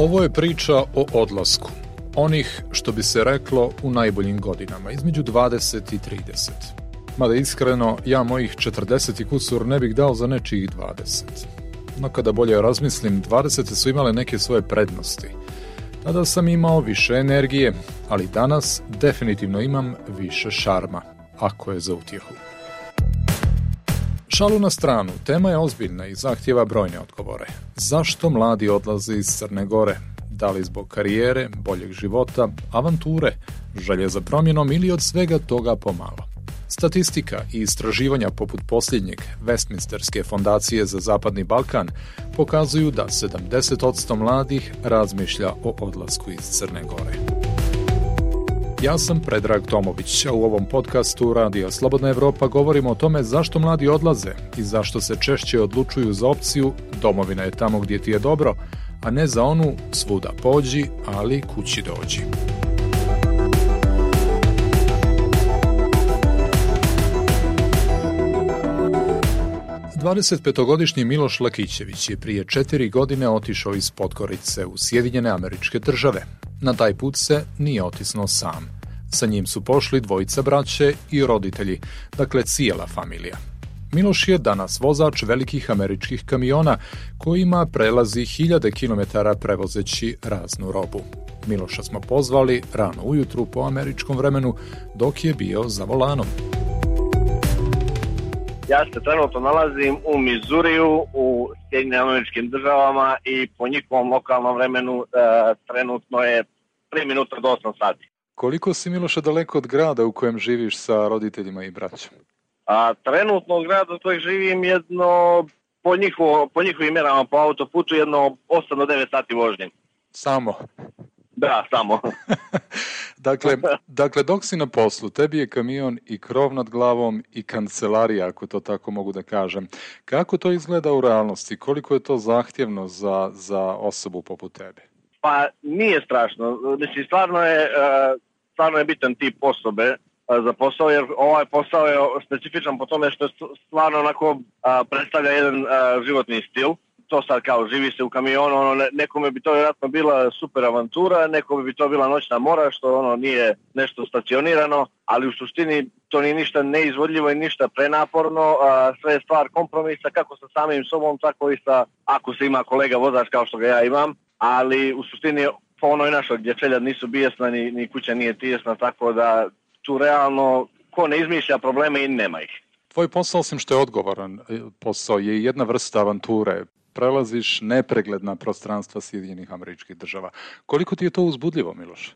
Ovo je priča o odlasku. Onih, što bi se reklo, u najboljim godinama, između 20 i 30. Mada iskreno, ja mojih 40 i kusur ne bih dao za nečijih 20. No kada bolje razmislim, 20. su imale neke svoje prednosti. Tada sam imao više energije, ali danas definitivno imam više šarma, ako je za utjehu. Šalu na stranu, tema je ozbiljna i zahtjeva brojne odgovore. Zašto mladi odlaze iz Crne Gore? Da li zbog karijere, boljeg života, avanture, želje za promjenom ili od svega toga pomalo? Statistika i istraživanja poput posljednjeg Westminsterske fondacije za Zapadni Balkan pokazuju da 70% mladih razmišlja o odlasku iz Crne Gore. Ja sam Predrag Tomović, a u ovom podcastu Radio Slobodna Evropa govorimo o tome zašto mladi odlaze i zašto se češće odlučuju za opciju domovina je tamo gdje ti je dobro, a ne za onu svuda pođi, ali kući dođi. 25-godišnji Miloš Lakićević je prije četiri godine otišao iz Podgorice u Sjedinjene američke države. Na taj put se nije otisnuo sam. Sa njim su pošli dvojica braće i roditelji, dakle cijela familija. Miloš je danas vozač velikih američkih kamiona kojima prelazi hiljade kilometara prevozeći raznu robu. Miloša smo pozvali rano ujutru po američkom vremenu dok je bio za volanom. Ja se trenutno nalazim u Mizuriju, u Sjedinjenim američkim državama i po njihovom lokalnom vremenu e, trenutno je 3 minuta do 8 sati. Koliko si Miloša daleko od grada u kojem živiš sa roditeljima i braćom? A trenutno u gradu u kojem živim jedno po, njihovo, po njihovim mjerama po autoputu jedno 8 do 9 sati vožnje. Samo? Da, samo. dakle, dakle, dok si na poslu, tebi je kamion i krov nad glavom i kancelarija, ako to tako mogu da kažem. Kako to izgleda u realnosti? Koliko je to zahtjevno za, za osobu poput tebe? Pa nije strašno. Mislim, stvarno je, e, stvarno je bitan tip osobe e, za posao, jer ovaj posao je specifičan po tome što stvarno onako predstavlja jedan životni stil to sad kao živi se u kamionu, ono, nekome bi to vjerojatno bila super avantura, nekome bi to bila noćna mora, što ono nije nešto stacionirano, ali u suštini to nije ništa neizvodljivo i ništa prenaporno, a, sve je stvar kompromisa kako sa samim sobom, tako i sa, ako se ima kolega vozač kao što ga ja imam, ali u suštini po onoj našoj gdje nisu bijesna, ni, ni kuća nije tijesna, tako da tu realno ko ne izmišlja probleme i nema ih. Tvoj posao, osim što je odgovoran posao, je jedna vrsta avanture prelaziš nepregledna prostranstva Sjedinjenih američkih država. Koliko ti je to uzbudljivo, Miloš?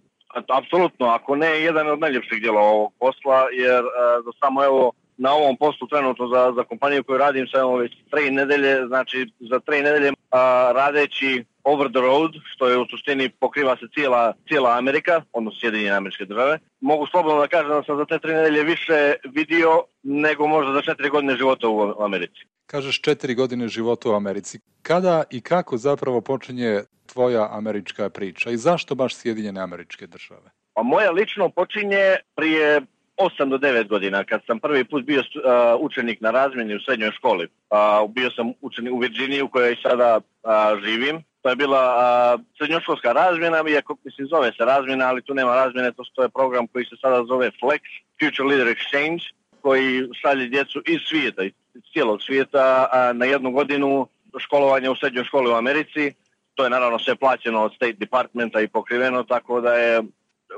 Apsolutno, ako ne jedan od najljepših dijela ovog posla, jer za samo evo na ovom poslu trenutno za, za kompaniju koju radim sa već tri nedelje, znači za tri nedelje a, radeći over the road, što je u suštini pokriva se cijela, cijela Amerika, odnosno Sjedinjene američke države. Mogu slobodno da kažem da sam za te tri nedelje više vidio nego možda za četiri godine života u Americi. Kažeš četiri godine života u Americi. Kada i kako zapravo počinje tvoja američka priča i zašto baš Sjedinjene američke države? Pa moja lično počinje prije 8 do 9 godina, kad sam prvi put bio uh, učenik na razmjeni u srednjoj školi. Uh, bio sam učenik u Virginiji u kojoj sada uh, živim. To je bila uh, srednjoškolska razmjena, iako mislim zove se razmjena, ali tu nema razmjene, to je program koji se sada zove FLEX, Future Leader Exchange, koji šalje djecu iz svijeta, iz cijelog svijeta na jednu godinu školovanja u srednjoj školi u Americi. To je naravno sve plaćeno od State Departmenta i pokriveno, tako da je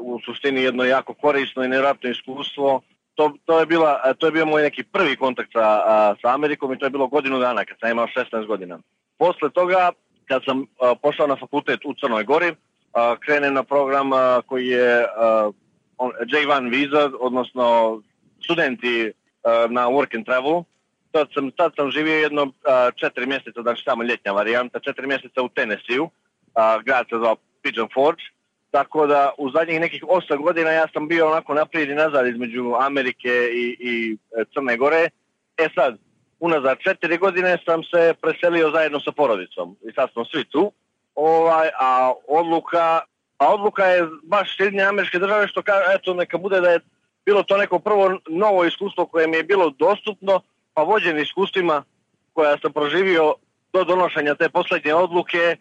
u suštini jedno jako korisno i nevjerojatno iskustvo. To, to, je bila, to je bio moj neki prvi kontakt sa, sa Amerikom i to je bilo godinu dana kad sam imao 16 godina. Posle toga, kad sam pošao na fakultet u Crnoj Gori, krenem na program koji je J1 visa, odnosno studenti na work and travel. Tad sam, tad sam živio jedno četiri mjeseca, znači samo ljetnja varijanta, četiri mjeseca u Tennessee, grad se zvao Pigeon Forge Tako da u zadnjih nekih 8 godina ja sam bio onako naprijed i nazad između Amerike i, i e, Crne Gore. E sad, unazad četiri godine sam se preselio zajedno sa porodicom i sad smo svi tu. Ovaj, a odluka, a odluka je baš Sjedinje američke države što kaže, eto neka bude da je bilo to neko prvo novo iskustvo koje mi je bilo dostupno, pa vođen iskustvima koja sam proživio do donošenja te poslednje odluke,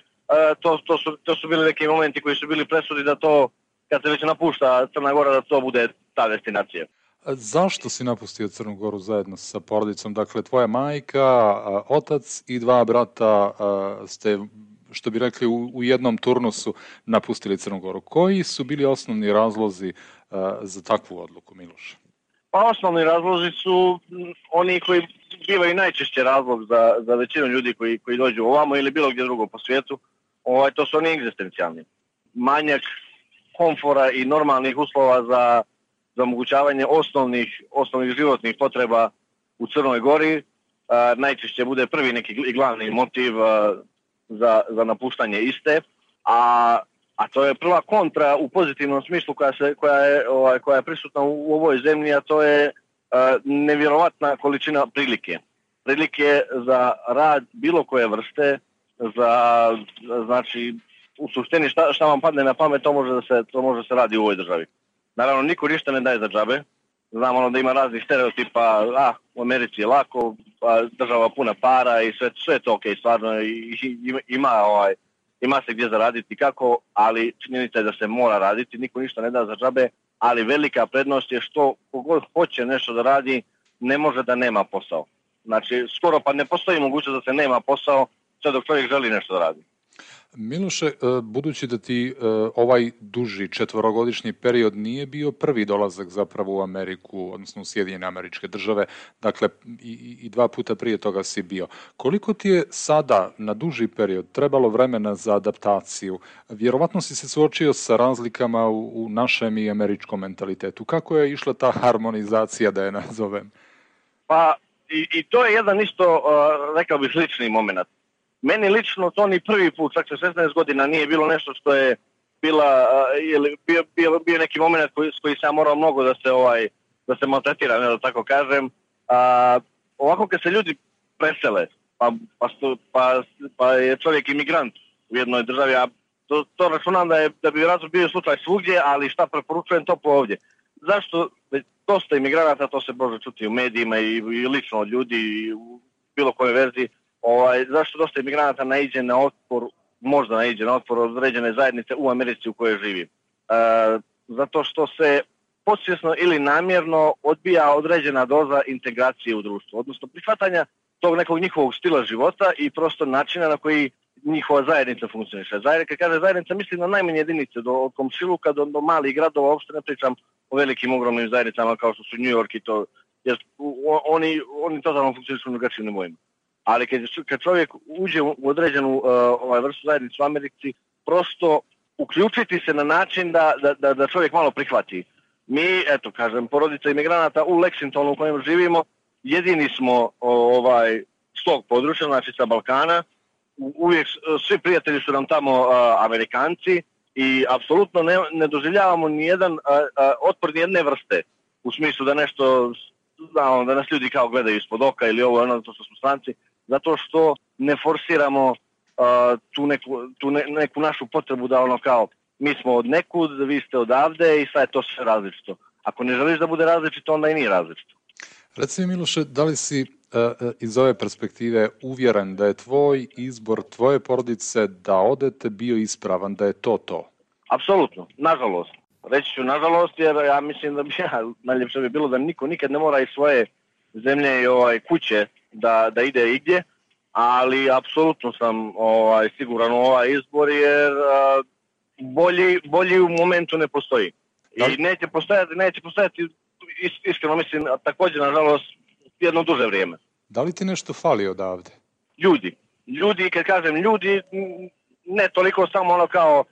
to, to, su, to su bili neki momenti koji su bili presudi da to, kad se već napušta Crna Gora, da to bude ta destinacija. Zašto si napustio Crnu Goru zajedno sa porodicom? Dakle, tvoja majka, otac i dva brata ste, što bi rekli, u jednom turnusu napustili Crnu Goru. Koji su bili osnovni razlozi za takvu odluku, Miloš? Pa osnovni razlozi su oni koji bivaju najčešće razlog za, za većinu ljudi koji, koji dođu ovamo ili bilo gdje drugo po svijetu. Ovaj, to su oni egzistencijalni. Manjak komfora i normalnih uslova za za omogućavanje osnovnih, osnovnih životnih potreba u Crnoj Gori. A, najčešće bude prvi neki i glavni motiv a, za, za napuštanje iste, a, a to je prva kontra u pozitivnom smislu koja, se, koja, je, ovaj, koja je prisutna u, u ovoj zemlji, a to je a, nevjerovatna količina prilike. Prilike za rad bilo koje vrste, za, znači, u suštini šta, šta vam padne na pamet, to može da se, to može da se radi u ovoj državi. Naravno, niko ništa ne daje za džabe. Znamo ono da ima raznih stereotipa, a, u Americi je lako, pa država puna para i sve, sve to ok, stvarno, i, i, ima, ovaj, ima se gdje zaraditi kako, ali činjenica je da se mora raditi, niko ništa ne da za džabe, ali velika prednost je što kogod hoće nešto da radi, ne može da nema posao. Znači, skoro pa ne postoji mogućnost da se nema posao sve dok čovjek želi nešto da radi. Miloše, e, budući da ti e, ovaj duži četvorogodišnji period nije bio prvi dolazak zapravo u Ameriku, odnosno u Sjedinjene američke države, dakle i, i dva puta prije toga si bio. Koliko ti je sada na duži period trebalo vremena za adaptaciju? Vjerovatno si se suočio sa razlikama u, u našem i američkom mentalitetu. Kako je išla ta harmonizacija, da je nazovem? Pa, i, i to je jedan isto, uh, rekao bih, slični moment Meni lično to ni prvi put, čak sa 16 godina, nije bilo nešto što je bila, ili bio, bio, bio neki moment koji, s koji sam morao mnogo da se ovaj da se maltretiram, da tako kažem. A, ovako kad se ljudi presele, pa, pa, pa, pa je čovjek imigrant u jednoj državi, a to, to računam da, je, da bi razlog bio slučaj svugdje, ali šta preporučujem to po ovdje. Zašto? Dosta imigranata, to se može čuti u medijima i, i lično od ljudi i u bilo kojoj verziji, ovaj, zašto dosta imigranata naiđe na otpor, možda naiđe na otpor određene zajednice u Americi u kojoj živi. E, zato što se podsvjesno ili namjerno odbija određena doza integracije u društvu, odnosno prihvatanja tog nekog njihovog stila života i prosto načina na koji njihova zajednica funkcioniše. Zajednica, kad kaže zajednica, mislim na najmanje jedinice, do, od komšiluka do, do malih gradova, uopšte ne pričam o velikim ogromnim zajednicama kao što su New York i to, jer oni, oni totalno funkcionišu na drugačijim nivoima ali kad, kad čovjek uđe u određenu uh, ovaj vrstu zajednicu u Americi, prosto uključiti se na način da, da, da, da čovjek malo prihvati. Mi, eto, kažem, porodica imigranata u Lexingtonu u kojem živimo, jedini smo ovaj s tog područja, znači sa Balkana, uvijek svi prijatelji su nam tamo uh, Amerikanci i apsolutno ne, ne doživljavamo ni jedan uh, uh, otpor ni jedne vrste u smislu da nešto da, da nas ljudi kao gledaju ispod oka ili ovo ono to što smo stranci zato što ne forsiramo uh, tu, neku, tu ne, neku našu potrebu da ono kao mi smo od nekud, vi ste odavde i sad je to sve različito. Ako ne želiš da bude različito, onda i nije različito. Reci mi, Miloše, da li si uh, iz ove perspektive uvjeren da je tvoj izbor tvoje porodice da odete bio ispravan, da je to to? Apsolutno, nažalost. Reći ću nažalost, jer ja mislim da bi ja, najljepše bi bilo da niko nikad ne mora iz svoje zemlje i ovaj, kuće da, da ide igdje, ali apsolutno sam ovaj, siguran u ovaj izbor jer a, bolji, bolji u momentu ne postoji. Da. I neće postojati, neće postojati iskreno mislim, također nažalost jedno duže vrijeme. Da li ti nešto fali odavde? Ljudi. Ljudi, kad kažem ljudi, ne toliko samo ono kao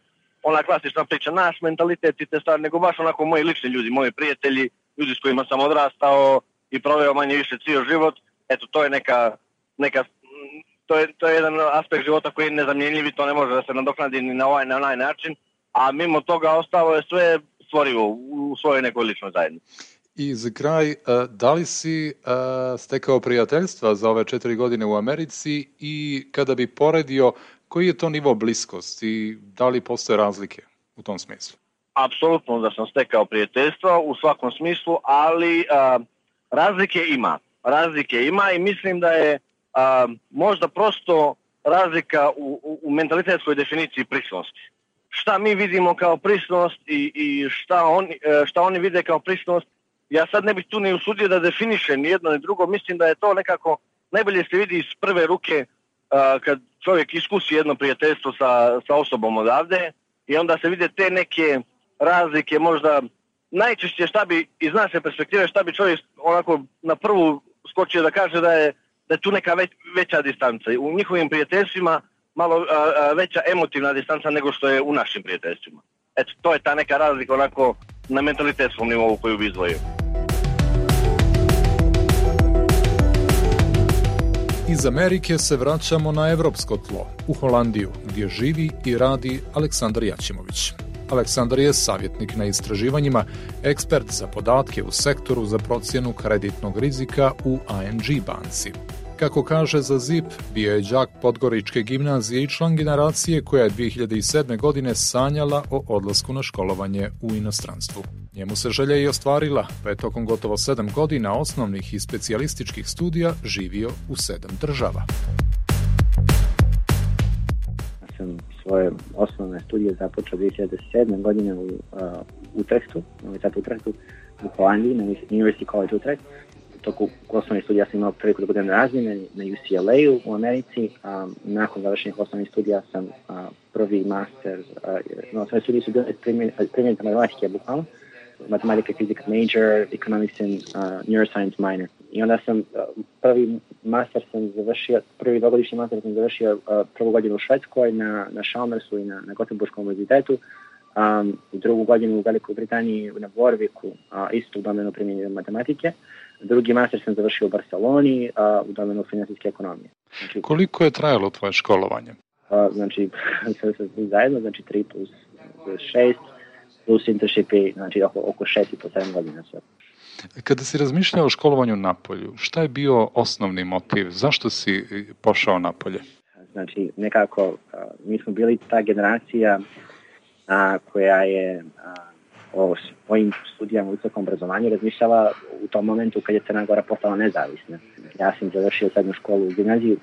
ona klasična priča, naš mentalitet i te stvari, nego baš onako moji lični ljudi, moji prijatelji, ljudi s kojima sam odrastao i proveo manje više cijel život, eto, to je neka, neka to je, to je jedan aspekt života koji je nezamjenljiv i to ne može da se nadoknadi ni na ovaj, na onaj način, a mimo toga ostalo je sve stvorivo u svojoj nekoj ličnoj zajednici. I za kraj, e, da li si e, stekao prijateljstva za ove četiri godine u Americi i kada bi poredio, koji je to nivo bliskosti, da li postoje razlike u tom smislu? Apsolutno da sam stekao prijateljstva u svakom smislu, ali a, razlike ima razlike ima i mislim da je a, možda prosto razlika u, u, mentalitetskoj definiciji prisnosti. Šta mi vidimo kao prisnost i, i šta, oni, e, šta oni vide kao prisnost, ja sad ne bih tu ni usudio da definišem ni jedno ni drugo, mislim da je to nekako najbolje se vidi iz prve ruke uh, kad čovjek iskusi jedno prijateljstvo sa, sa osobom odavde i onda se vide te neke razlike, možda najčešće šta bi iz naše perspektive šta bi čovjek onako na prvu skočio da kaže da je da je tu neka već, veća distanca. U njihovim prijateljstvima malo a, a, veća emotivna distanca nego što je u našim prijateljstvima. Eto, to je ta neka razlika onako na mentalitetskom nivou koju bi izdvojio. Iz Amerike se vraćamo na evropsko tlo, u Holandiju, gdje živi i radi Aleksandar Jaćimović. Aleksandar je savjetnik na istraživanjima, ekspert za podatke u sektoru za procjenu kreditnog rizika u ING banci. Kako kaže za ZIP, bio je đak Podgoričke gimnazije i član generacije koja je 2007. godine sanjala o odlasku na školovanje u inostranstvu. Njemu se želja i ostvarila, pa je tokom gotovo sedam godina osnovnih i specijalističkih studija živio u sedam država. Svoje osnovne studije započeo 2007. godine u, uh, Utrechtu, na Univerzitetu Utrechtu, u Holandiji, na University College Utrecht toku osnovnih studija sam imao priliku da budem razmjene na UCLA-u u Americi. Um, nakon završenih osnovnih studija sam uh, prvi master, uh, no, sve studije su bile primjenite matematike, bukvalno, matematika, fizika major, economics and uh, neuroscience minor. I onda sam uh, prvi master sam završio, prvi dvogodišnji master sam završio uh, prvu godinu u Švedskoj na, na Chalmersu i na, na Gotemburgskom univerzitetu. Um, drugu godinu u Velikoj Britaniji na Warwicku, uh, isto u domenu primjenjive matematike. Uh, Drugi master sam završio u Barceloni a, u domenu finansijske ekonomije. Znači, Koliko je trajalo tvoje školovanje? A, znači, sve se zajedno, znači 3 plus 6, plus internshipi, znači oko, oko 6 i po 7 godina sve. Kada si razmišljao o školovanju na polju, šta je bio osnovni motiv? Zašto si pošao na polje? Znači, nekako, mi smo bili ta generacija a, koja je a, o svojim studijama u visokom obrazovanju razmišljala u tom momentu kad je Crna Gora postala nezavisna. Ja sam završio srednju školu u gimnaziju,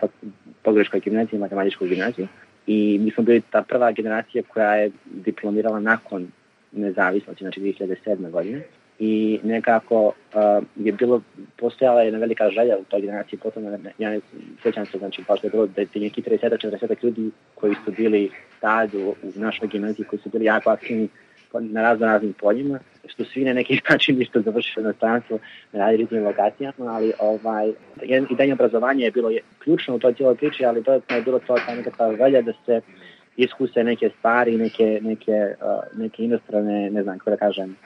pogreškoj gimnaziji, matematičkoj gimnaziji i mi smo bili ta prva generacija koja je diplomirala nakon nezavisnosti, znači 2007. godine i nekako uh, je bilo, postojala jedna velika želja u toj generaciji, potom ja ne sjećam se, znači, kao što je bilo da ti neki 30-40 ljudi koji su bili tad u, u našoj gimnaziji, koji su bili jako aktivni na razno raznim poljima, što svi na neki način ništa završili na stranstvu na različitim lokacijama, ali ovaj, i danje obrazovanje je bilo je ključno u toj cijeloj priči, ali dodatno je bilo to ta nekakva želja da se iskuse neke stvari, neke, neke, uh, neke inostrane, ne znam kako da kažem,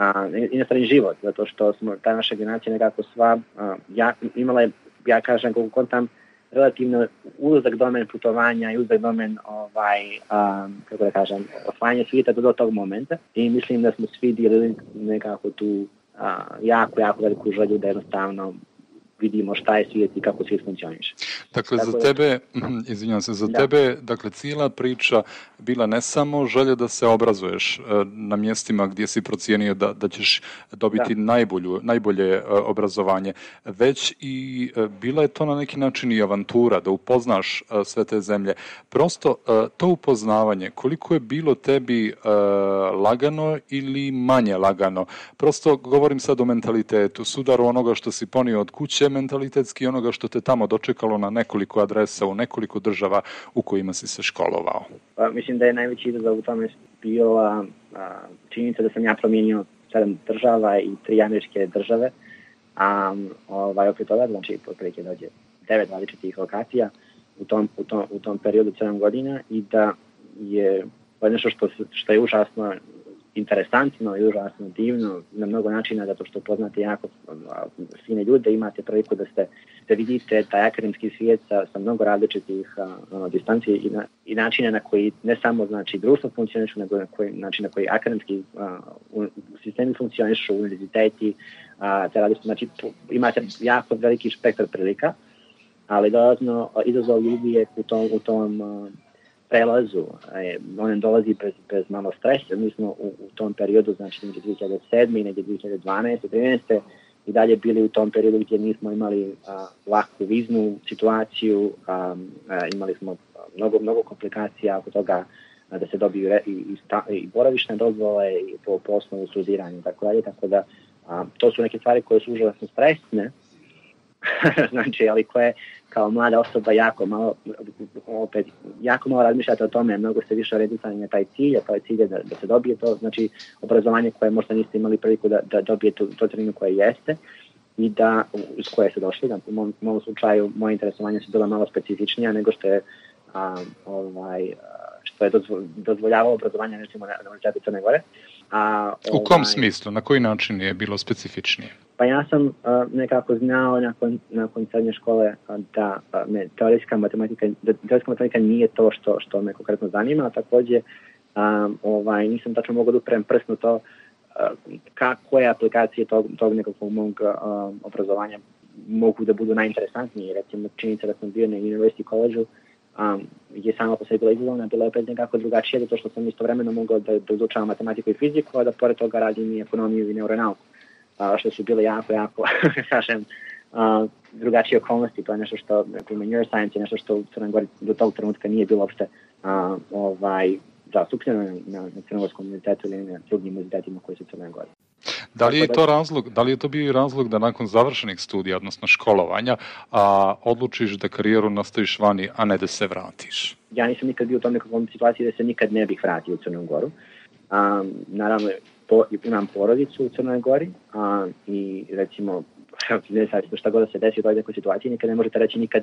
uh, inostrani život, zato što smo, ta naša generacija nekako sva, uh, ja, imala je, ja kažem, koliko kontam, relativno uzak domen putovanja i uzak domen ovaj, um, kako da kažem, osvajanje svijeta do tog momenta. I mislim da smo svi dijelili nekako tu uh, jako, jako veliku želju da jednostavno vidimo šta je svijet i kako svijet funkcioniše. Dakle, Tako za tebe, izvinjam se, za da. tebe, dakle, cijela priča bila ne samo želja da se obrazuješ e, na mjestima gdje si procijenio da, da ćeš dobiti da. najbolju, najbolje e, obrazovanje, već i e, bila je to na neki način i avantura, da upoznaš sve te zemlje. Prosto, to upoznavanje, koliko je bilo tebi lagano ili manje lagano? Prosto, govorim sad o mentalitetu, sudaru onoga što si ponio od kuće, mentalitetski onoga što te tamo dočekalo na nekoliko adresa u nekoliko država u kojima si se školovao? Pa, mislim da je najveći izazov u tome bila a, činjenica da sam ja promijenio sedam država i tri američke države, a ovaj, opet toga, znači otprilike dođe devet različitih lokacija u tom, u tom, u tom periodu 7 godina i da je nešto što, što je užasno interesantno i užasno divno na mnogo načina zato što poznate jako fine ljude, imate priliku da ste da vidite taj akademski svijet sa, sa mnogo različitih uh, distancije i, na, i načina na koji ne samo znači društvo funkcionišu, nego na koji način na koji akademski uh, sistemi funkcionišu, univerziteti, uh, te različite, znači imate jako veliki spektar prilika, ali dodatno izazov ljudi je u tom, u tom uh, prelazu, e, on dolazi bez, bez malo stresa, mi smo u, u tom periodu, znači negdje 2007. i negdje 2012. 13. i dalje bili u tom periodu gdje nismo imali a, laku viznu situaciju, a, a, imali smo mnogo, mnogo komplikacija oko toga a, da se dobiju re, i, i, sta, i boravišne dozvole i po, po osnovu studiranja tako dalje, tako da a, to su neke stvari koje su užasno stresne, znači, ali koje kao mlada osoba jako malo, opet, jako malo razmišljate o tome, mnogo ste više orijentisani na taj cilj, a cilj je da, da se dobije to, znači obrazovanje koje možda niste imali priliku da, da dobijete to treninu koje jeste i da, iz koje ste došli, da u mom, mom slučaju moje interesovanje su bila malo specifičnija nego što je a, ovaj, što je dozvoljavao obrazovanje recimo na, na Univerzitetu Crne Gore. A, ovaj, U kom ovaj, smislu? Na koji način je bilo specifičnije? Pa ja sam uh, nekako znao nakon, nakon srednje škole da uh, me teorijska matematika, da teorijska matematika nije to što, što me konkretno zanima, a takođe um, ovaj, nisam tačno mogao da uprem prst to uh, ka, koje aplikacije tog, tog nekakvog mog uh, obrazovanja mogu da budu najinteresantnije. Recimo, činjenica da sam bio na University College-u um, je sama po sebi izazovna, bila je opet nekako drugačija, zato što sam istovremeno mogao da, da izučavam matematiku i fiziku, a da pored toga radim i ekonomiju i neuronauku, a, što su bile jako, jako, kažem, a, drugačije okolnosti, to je nešto što, na primjer, neuroscience je nešto što u Crnoj do tog trenutka nije bilo uopšte a, ovaj, zastupljeno na, na, Crnogorskom univerzitetu ili na drugim univerzitetima koji su u Crnoj Gori. Da li je to razlog, da li je to bio razlog da nakon završenih studija, odnosno školovanja, a, odlučiš da karijeru nastaviš vani, a ne da se vratiš? Ja nisam nikad bio u tom nekakvom situaciji da se nikad ne bih vratio u Crnu Goru. Um, naravno, po, imam porodicu u Crnoj Gori a, i recimo ne sad, šta god da se desi u toj nekoj situaciji, nikad ne možete reći nikad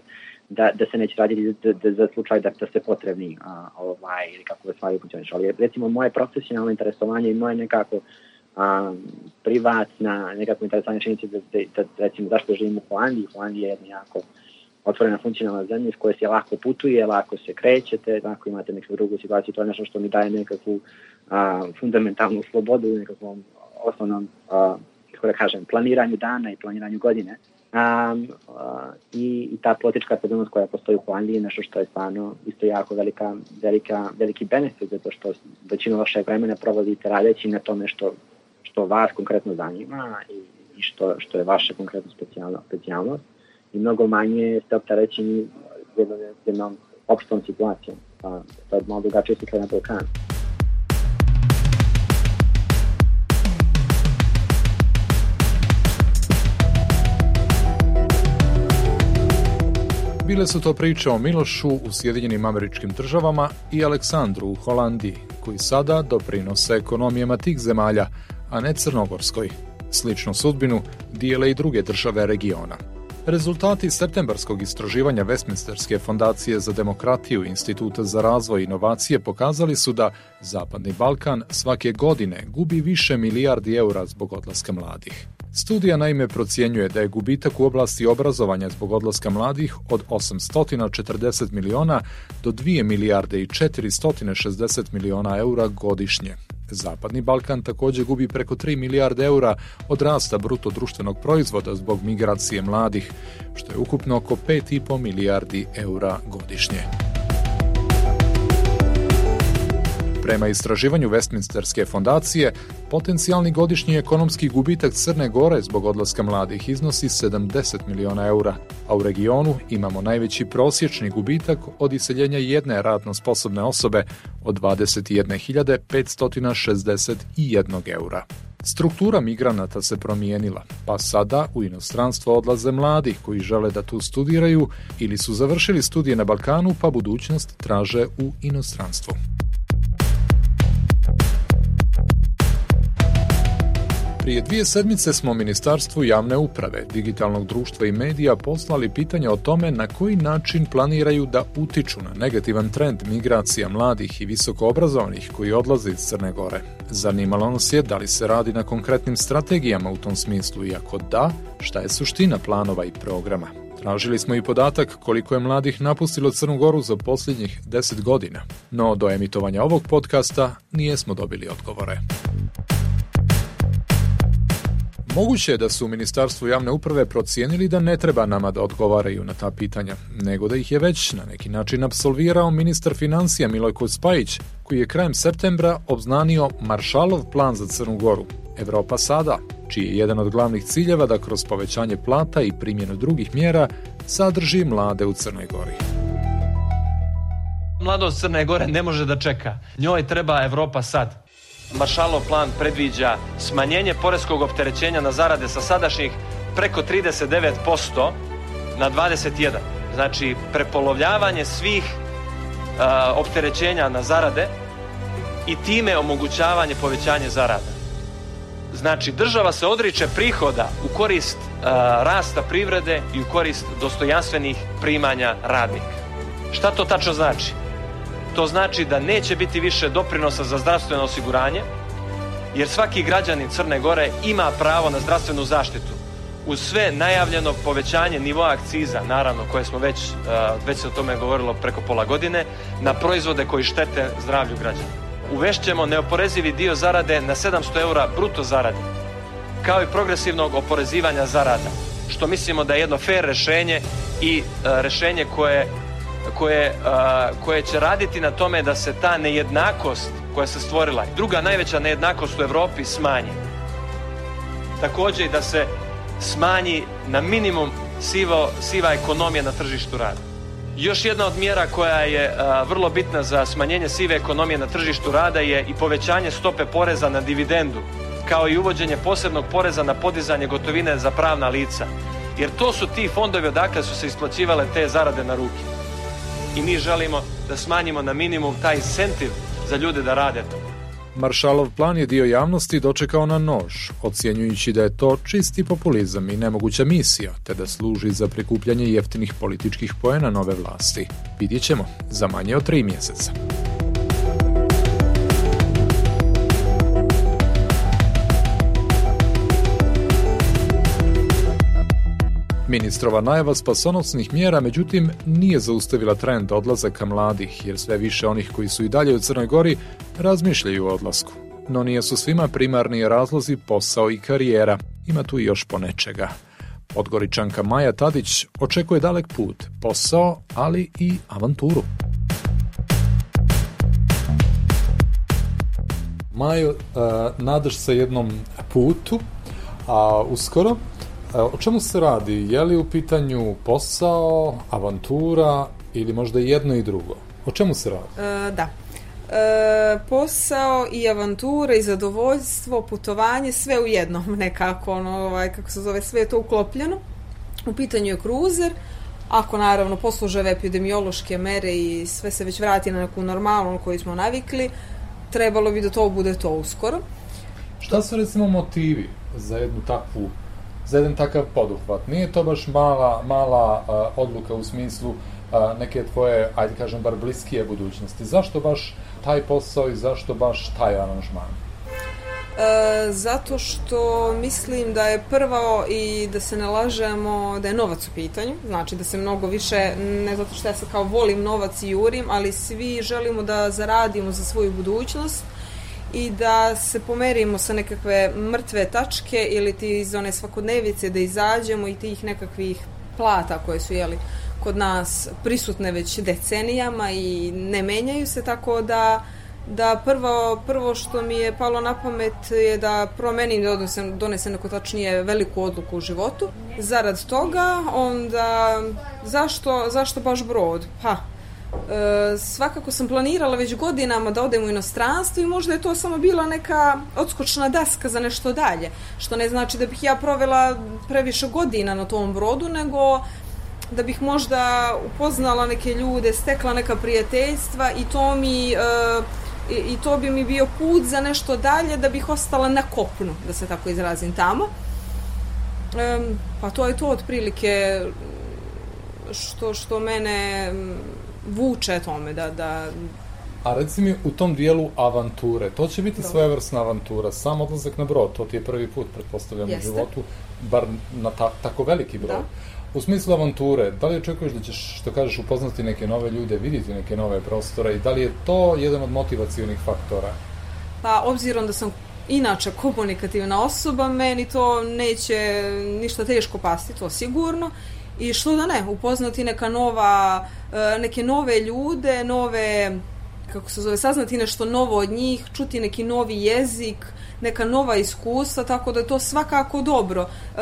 da, da se neće raditi da, da, za slučaj da, da ste potrebni a, ovaj, ili kako da stvari funkcioniš. Ali recimo moje profesionalno interesovanje i moje nekako a, privatna, nekako interesantna činjenica da, da, da, recimo zašto živim u Holandiji. Holandija je jedna jako otvorena funkcionalna zemlja s koje se lako putuje, lako se krećete, lako imate neku drugu situaciju, to je nešto što mi daje nekakvu a, fundamentalnu slobodu nekakvom osnovnom, a, kako da kažem, planiranju dana i planiranju godine. Um, uh, i, i ta politička stabilnost koja postoji u Holandiji je nešto što je stvarno isto jako velika, velika, veliki benefit zato što većinu vašeg vremena provodite radeći na tome što što vas konkretno zanima i, i što, što je vaša konkretno specijalno, specijalnost i mnogo manje ste optarećeni jednom, jednom opštom situacijom. Pa, to je malo drugačije slika na Balkanu. Bile su to priče o Milošu u Sjedinjenim američkim državama i Aleksandru u Holandiji, koji sada doprinose ekonomijama tih zemalja, a ne Crnogorskoj. Sličnu sudbinu dijele i druge države regiona. Rezultati septembarskog istraživanja Westminsterske fondacije za demokratiju Instituta za razvoj i inovacije pokazali su da Zapadni Balkan svake godine gubi više milijardi eura zbog odlaska mladih. Studija naime procjenjuje da je gubitak u oblasti obrazovanja zbog odlaska mladih od 840 miliona do 2 milijarde i 460 miliona eura godišnje, Zapadni Balkan takođe gubi preko 3 milijarde eura od rasta bruto društvenog proizvoda zbog migracije mladih, što je ukupno oko 5,5 milijardi eura godišnje. Prema istraživanju Westminsterske fondacije, potencijalni godišnji ekonomski gubitak Crne Gore zbog odlaska mladih iznosi 70 miliona eura, a u regionu imamo najveći prosječni gubitak od iseljenja jedne radno sposobne osobe od 21.561 eura. Struktura migranata se promijenila, pa sada u inostranstvo odlaze mladi koji žele da tu studiraju ili su završili studije na Balkanu pa budućnost traže u inostranstvu. Prije dvije sedmice smo Ministarstvu javne uprave, digitalnog društva i medija poslali pitanje o tome na koji način planiraju da utiču na negativan trend migracija mladih i visoko obrazovanih koji odlaze iz Crne Gore. Zanimalo nas je da li se radi na konkretnim strategijama u tom smislu i ako da, šta je suština planova i programa. Tražili smo i podatak koliko je mladih napustilo Crnu Goru za posljednjih 10 godina, no do emitovanja ovog podcasta nije smo dobili odgovore. Moguće je da su u Ministarstvu javne uprave procijenili da ne treba nama da odgovaraju na ta pitanja, nego da ih je već na neki način absolvirao ministar financija Milojko Spajić, koji je krajem septembra obznanio Maršalov plan za Crnu Goru, Evropa sada, čiji je jedan od glavnih ciljeva da kroz povećanje plata i primjenu drugih mjera sadrži mlade u Crnoj Gori. Mladost Crne Gore ne može da čeka. Njoj treba Evropa sad. Maršalov plan predviđa smanjenje poreskog opterećenja na zarade sa sadašnjih preko 39% na 21. Znači, prepolovljavanje svih uh, opterećenja na zarade i time omogućavanje povećanja zarada. Znači, država se odriče prihoda u korist uh, rasta privrede i u korist dostojanstvenih primanja radnika. Šta to tačno znači? To znači da neće biti više doprinosa za zdravstveno osiguranje, jer svaki građanin Crne Gore ima pravo na zdravstvenu zaštitu. Uz sve najavljeno povećanje nivoa akciza, naravno, koje smo već, već se o tome govorilo preko pola godine, na proizvode koji štete zdravlju građana. Uvešćemo neoporezivi dio zarade na 700 eura bruto zarade, kao i progresivnog oporezivanja zarada, što mislimo da je jedno fair rešenje i rešenje koje koje, koje će raditi na tome da se ta nejednakost koja se stvorila, druga najveća nejednakost u Evropi smanji. Takođe i da se smanji na minimum sivo, siva ekonomija na tržištu rada. Još jedna od mjera koja je a, vrlo bitna za smanjenje sive ekonomije na tržištu rada je i povećanje stope poreza na dividendu, kao i uvođenje posebnog poreza na podizanje gotovine za pravna lica. Jer to su ti fondovi odakle su se isplaćivale te zarade na ruke i mi želimo da smanjimo na minimum taj incentiv za ljude da rade to. Maršalov plan je dio javnosti dočekao na nož, ocjenjujući da je to čisti populizam i nemoguća misija, te da služi za prikupljanje jeftinih političkih poena nove vlasti. Vidjet ćemo za manje od tri mjeseca. Ministrova najava spasonosnih mjera, međutim, nije zaustavila trend odlazaka mladih, jer sve više onih koji su i dalje u Crnoj Gori razmišljaju o odlasku. No nije su svima primarni razlozi posao i karijera. Ima tu i još ponečega. Podgoričanka Maja Tadić očekuje dalek put, posao, ali i avanturu. Majo, nadaš se jednom putu, a uskoro o čemu se radi? Je li u pitanju posao, avantura ili možda jedno i drugo? O čemu se radi? E, da. E, posao i avantura i zadovoljstvo, putovanje, sve u jednom nekako, ono, ovaj, kako se zove, sve je to uklopljeno. U pitanju je kruzer, ako naravno posluže epidemiološke mere i sve se već vrati na neku normalnu koju smo navikli, trebalo bi da to bude to uskoro. Šta su recimo motivi za jednu takvu za jedan takav poduhvat. Nije to baš mala, mala uh, odluka u smislu uh, neke tvoje, ajde kažem, bar bliskije budućnosti. Zašto baš taj posao i zašto baš taj aranžman? E, zato što mislim da je prvo i da se ne da je novac u pitanju, znači da se mnogo više, ne zato što ja se kao volim novac i jurim, ali svi želimo da zaradimo za svoju budućnost i da se pomerimo sa nekakve mrtve tačke ili ti iz one svakodnevice da izađemo i tih nekakvih plata koje su jeli kod nas prisutne već decenijama i ne menjaju se tako da da prvo, prvo što mi je palo na pamet je da promenim da donesem, donesem neko tačnije veliku odluku u životu. Zarad toga, onda zašto, zašto baš brod? Pa, E, svakako sam planirala već godinama da odem u inostranstvo i možda je to samo bila neka odskočna daska za nešto dalje, što ne znači da bih ja provela previše godina na tom brodu, nego da bih možda upoznala neke ljude, stekla neka prijateljstva i to mi e, i to bi mi bio put za nešto dalje da bih ostala na kopnu, da se tako izrazim tamo. E, pa to je to otprilike što, što mene vuče tome da, da A reci mi u tom dijelu avanture, to će biti svojevrsna avantura, sam odlazak na brod, to ti je prvi put, pretpostavljam, Jeste. u životu, bar na ta, tako veliki brod. Da. U smislu avanture, da li očekuješ da ćeš, što kažeš, upoznati neke nove ljude, vidjeti neke nove prostore i da li je to jedan od motivacijonih faktora? Pa, obzirom da sam inače komunikativna osoba, meni to neće ništa teško pasti, to sigurno. I što da ne, upoznati neka nova, e, neke nove ljude, nove, kako se zove, saznati nešto novo od njih, čuti neki novi jezik, neka nova iskustva, tako da je to svakako dobro. E,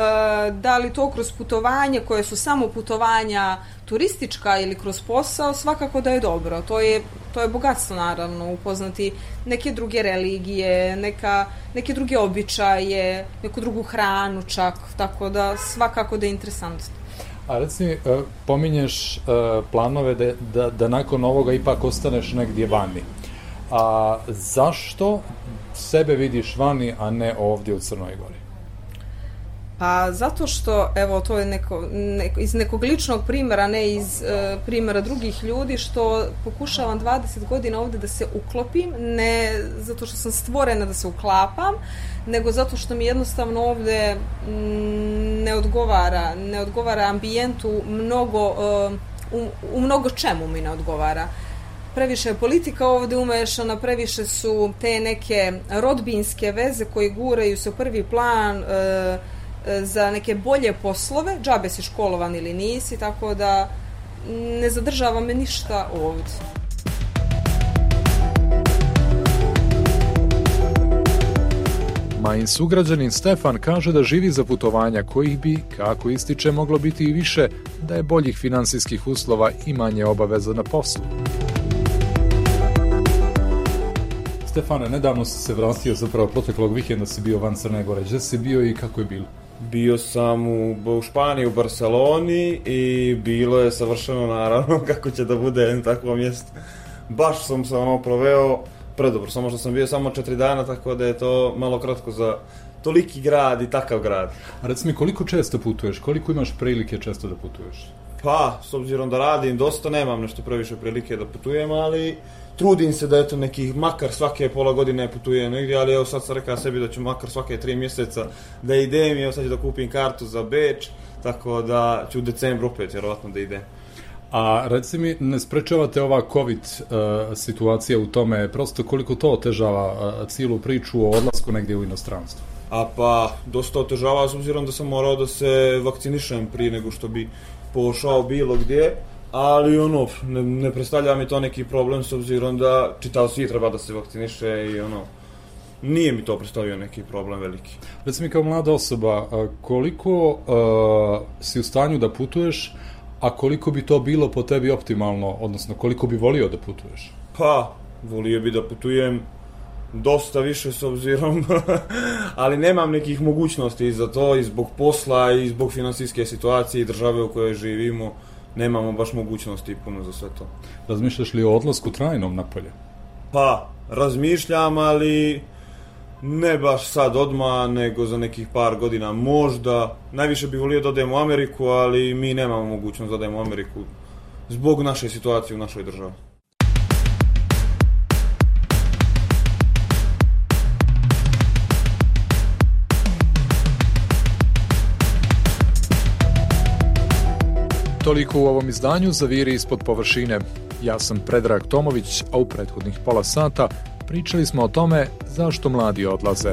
da li to kroz putovanje, koje su samo putovanja turistička ili kroz posao, svakako da je dobro. To je, to je bogatstvo naravno, upoznati neke druge religije, neka, neke druge običaje, neku drugu hranu čak, tako da svakako da je interesantno. A reci e, pominješ e, planove da, da, da nakon ovoga ipak ostaneš negdje vani. A zašto sebe vidiš vani, a ne ovdje u Crnoj Gori? Pa zato što, evo, to je neko, neko iz nekog ličnog primjera, ne iz e, primjera drugih ljudi, što pokušavam 20 godina ovde da se uklopim, ne zato što sam stvorena da se uklapam, nego zato što mi jednostavno ovde m, ne odgovara, ne odgovara ambijentu mnogo, e, u, u mnogo čemu mi ne odgovara. Previše je politika ovde umešana, previše su te neke rodbinske veze koji guraju se u prvi plan, e, za neke bolje poslove, džabe si školovan ili nisi, tako da ne zadržava me ništa ovde. Majin sugrađanin Stefan kaže da živi za putovanja kojih bi, kako ističe, moglo biti i više, da je boljih finansijskih uslova i manje obaveza na poslu. Stefane, nedavno si se vratio, zapravo proteklog vikenda si bio van Crne Gore. Gde si bio i kako je bilo? Bio sam u, u Španiji, u Barceloni i bilo je savršeno naravno kako će da bude takvo mjesto. Baš sam se ono proveo predobro, samo što sam bio samo četiri dana, tako da je to malo kratko za toliki grad i takav grad. A reci mi, koliko često putuješ? Koliko imaš prilike često da putuješ? Pa, s obzirom da radim dosta, nemam nešto previše prilike da putujem, ali trudim se da eto nekih makar svake pola godine putujem negdje, ali evo sad sam rekao sebi da ću makar svake tri mjeseca da idem i evo sad ću da kupim kartu za Beč, tako da ću u decembru opet vjerovatno da idem. A reci mi, ne sprečavate ova COVID uh, situacija u tome, prosto koliko to otežava uh, cijelu priču o odlasku negdje u inostranstvo? A pa, dosta otežava s obzirom da sam morao da se vakcinišem prije nego što bi pošao bilo gdje, ali ono, ne, ne predstavlja mi to neki problem s obzirom da čitav svijet treba da se vakciniše i ono, nije mi to predstavio neki problem veliki. Reci mi kao mlada osoba, koliko uh, si u stanju da putuješ, a koliko bi to bilo po tebi optimalno, odnosno koliko bi volio da putuješ? Pa, volio bi da putujem dosta više s obzirom, ali nemam nekih mogućnosti za to i zbog posla i zbog finansijske situacije i države u kojoj živimo nemamo baš mogućnosti puno za sve to. Razmišljaš li o odlasku trajnom napolje? Pa, razmišljam, ali ne baš sad odma, nego za nekih par godina možda. Najviše bih volio da odem u Ameriku, ali mi nemamo mogućnost da odem u Ameriku zbog naše situacije u našoj državi. Toliko u ovom izdanju za viri ispod površine. Ja sam Predrag Tomović, a u prethodnih pola sata pričali smo o tome zašto mladi odlaze.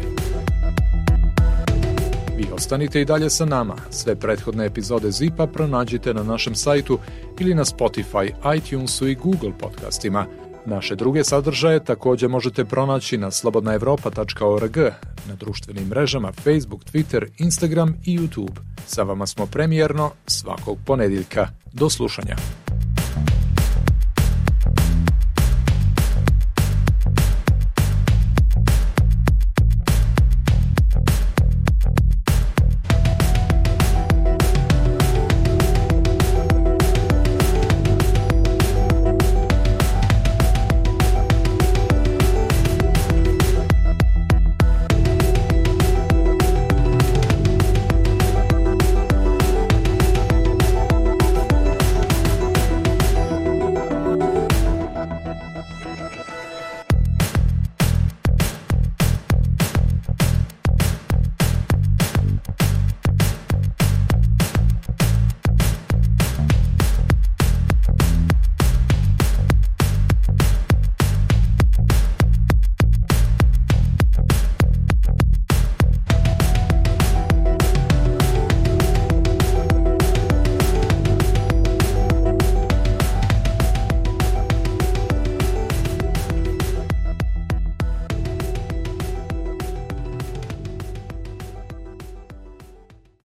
Vi ostanite i dalje sa nama. Sve prethodne epizode Zipa pronađite na našem sajtu ili na Spotify, iTunesu i Google podcastima. Naše druge sadržaje takođe možete pronaći na slobodnaevropa.org, na društvenim mrežama Facebook, Twitter, Instagram i YouTube. Sa vama smo premijerno svakog ponedjeljka. Do slušanja.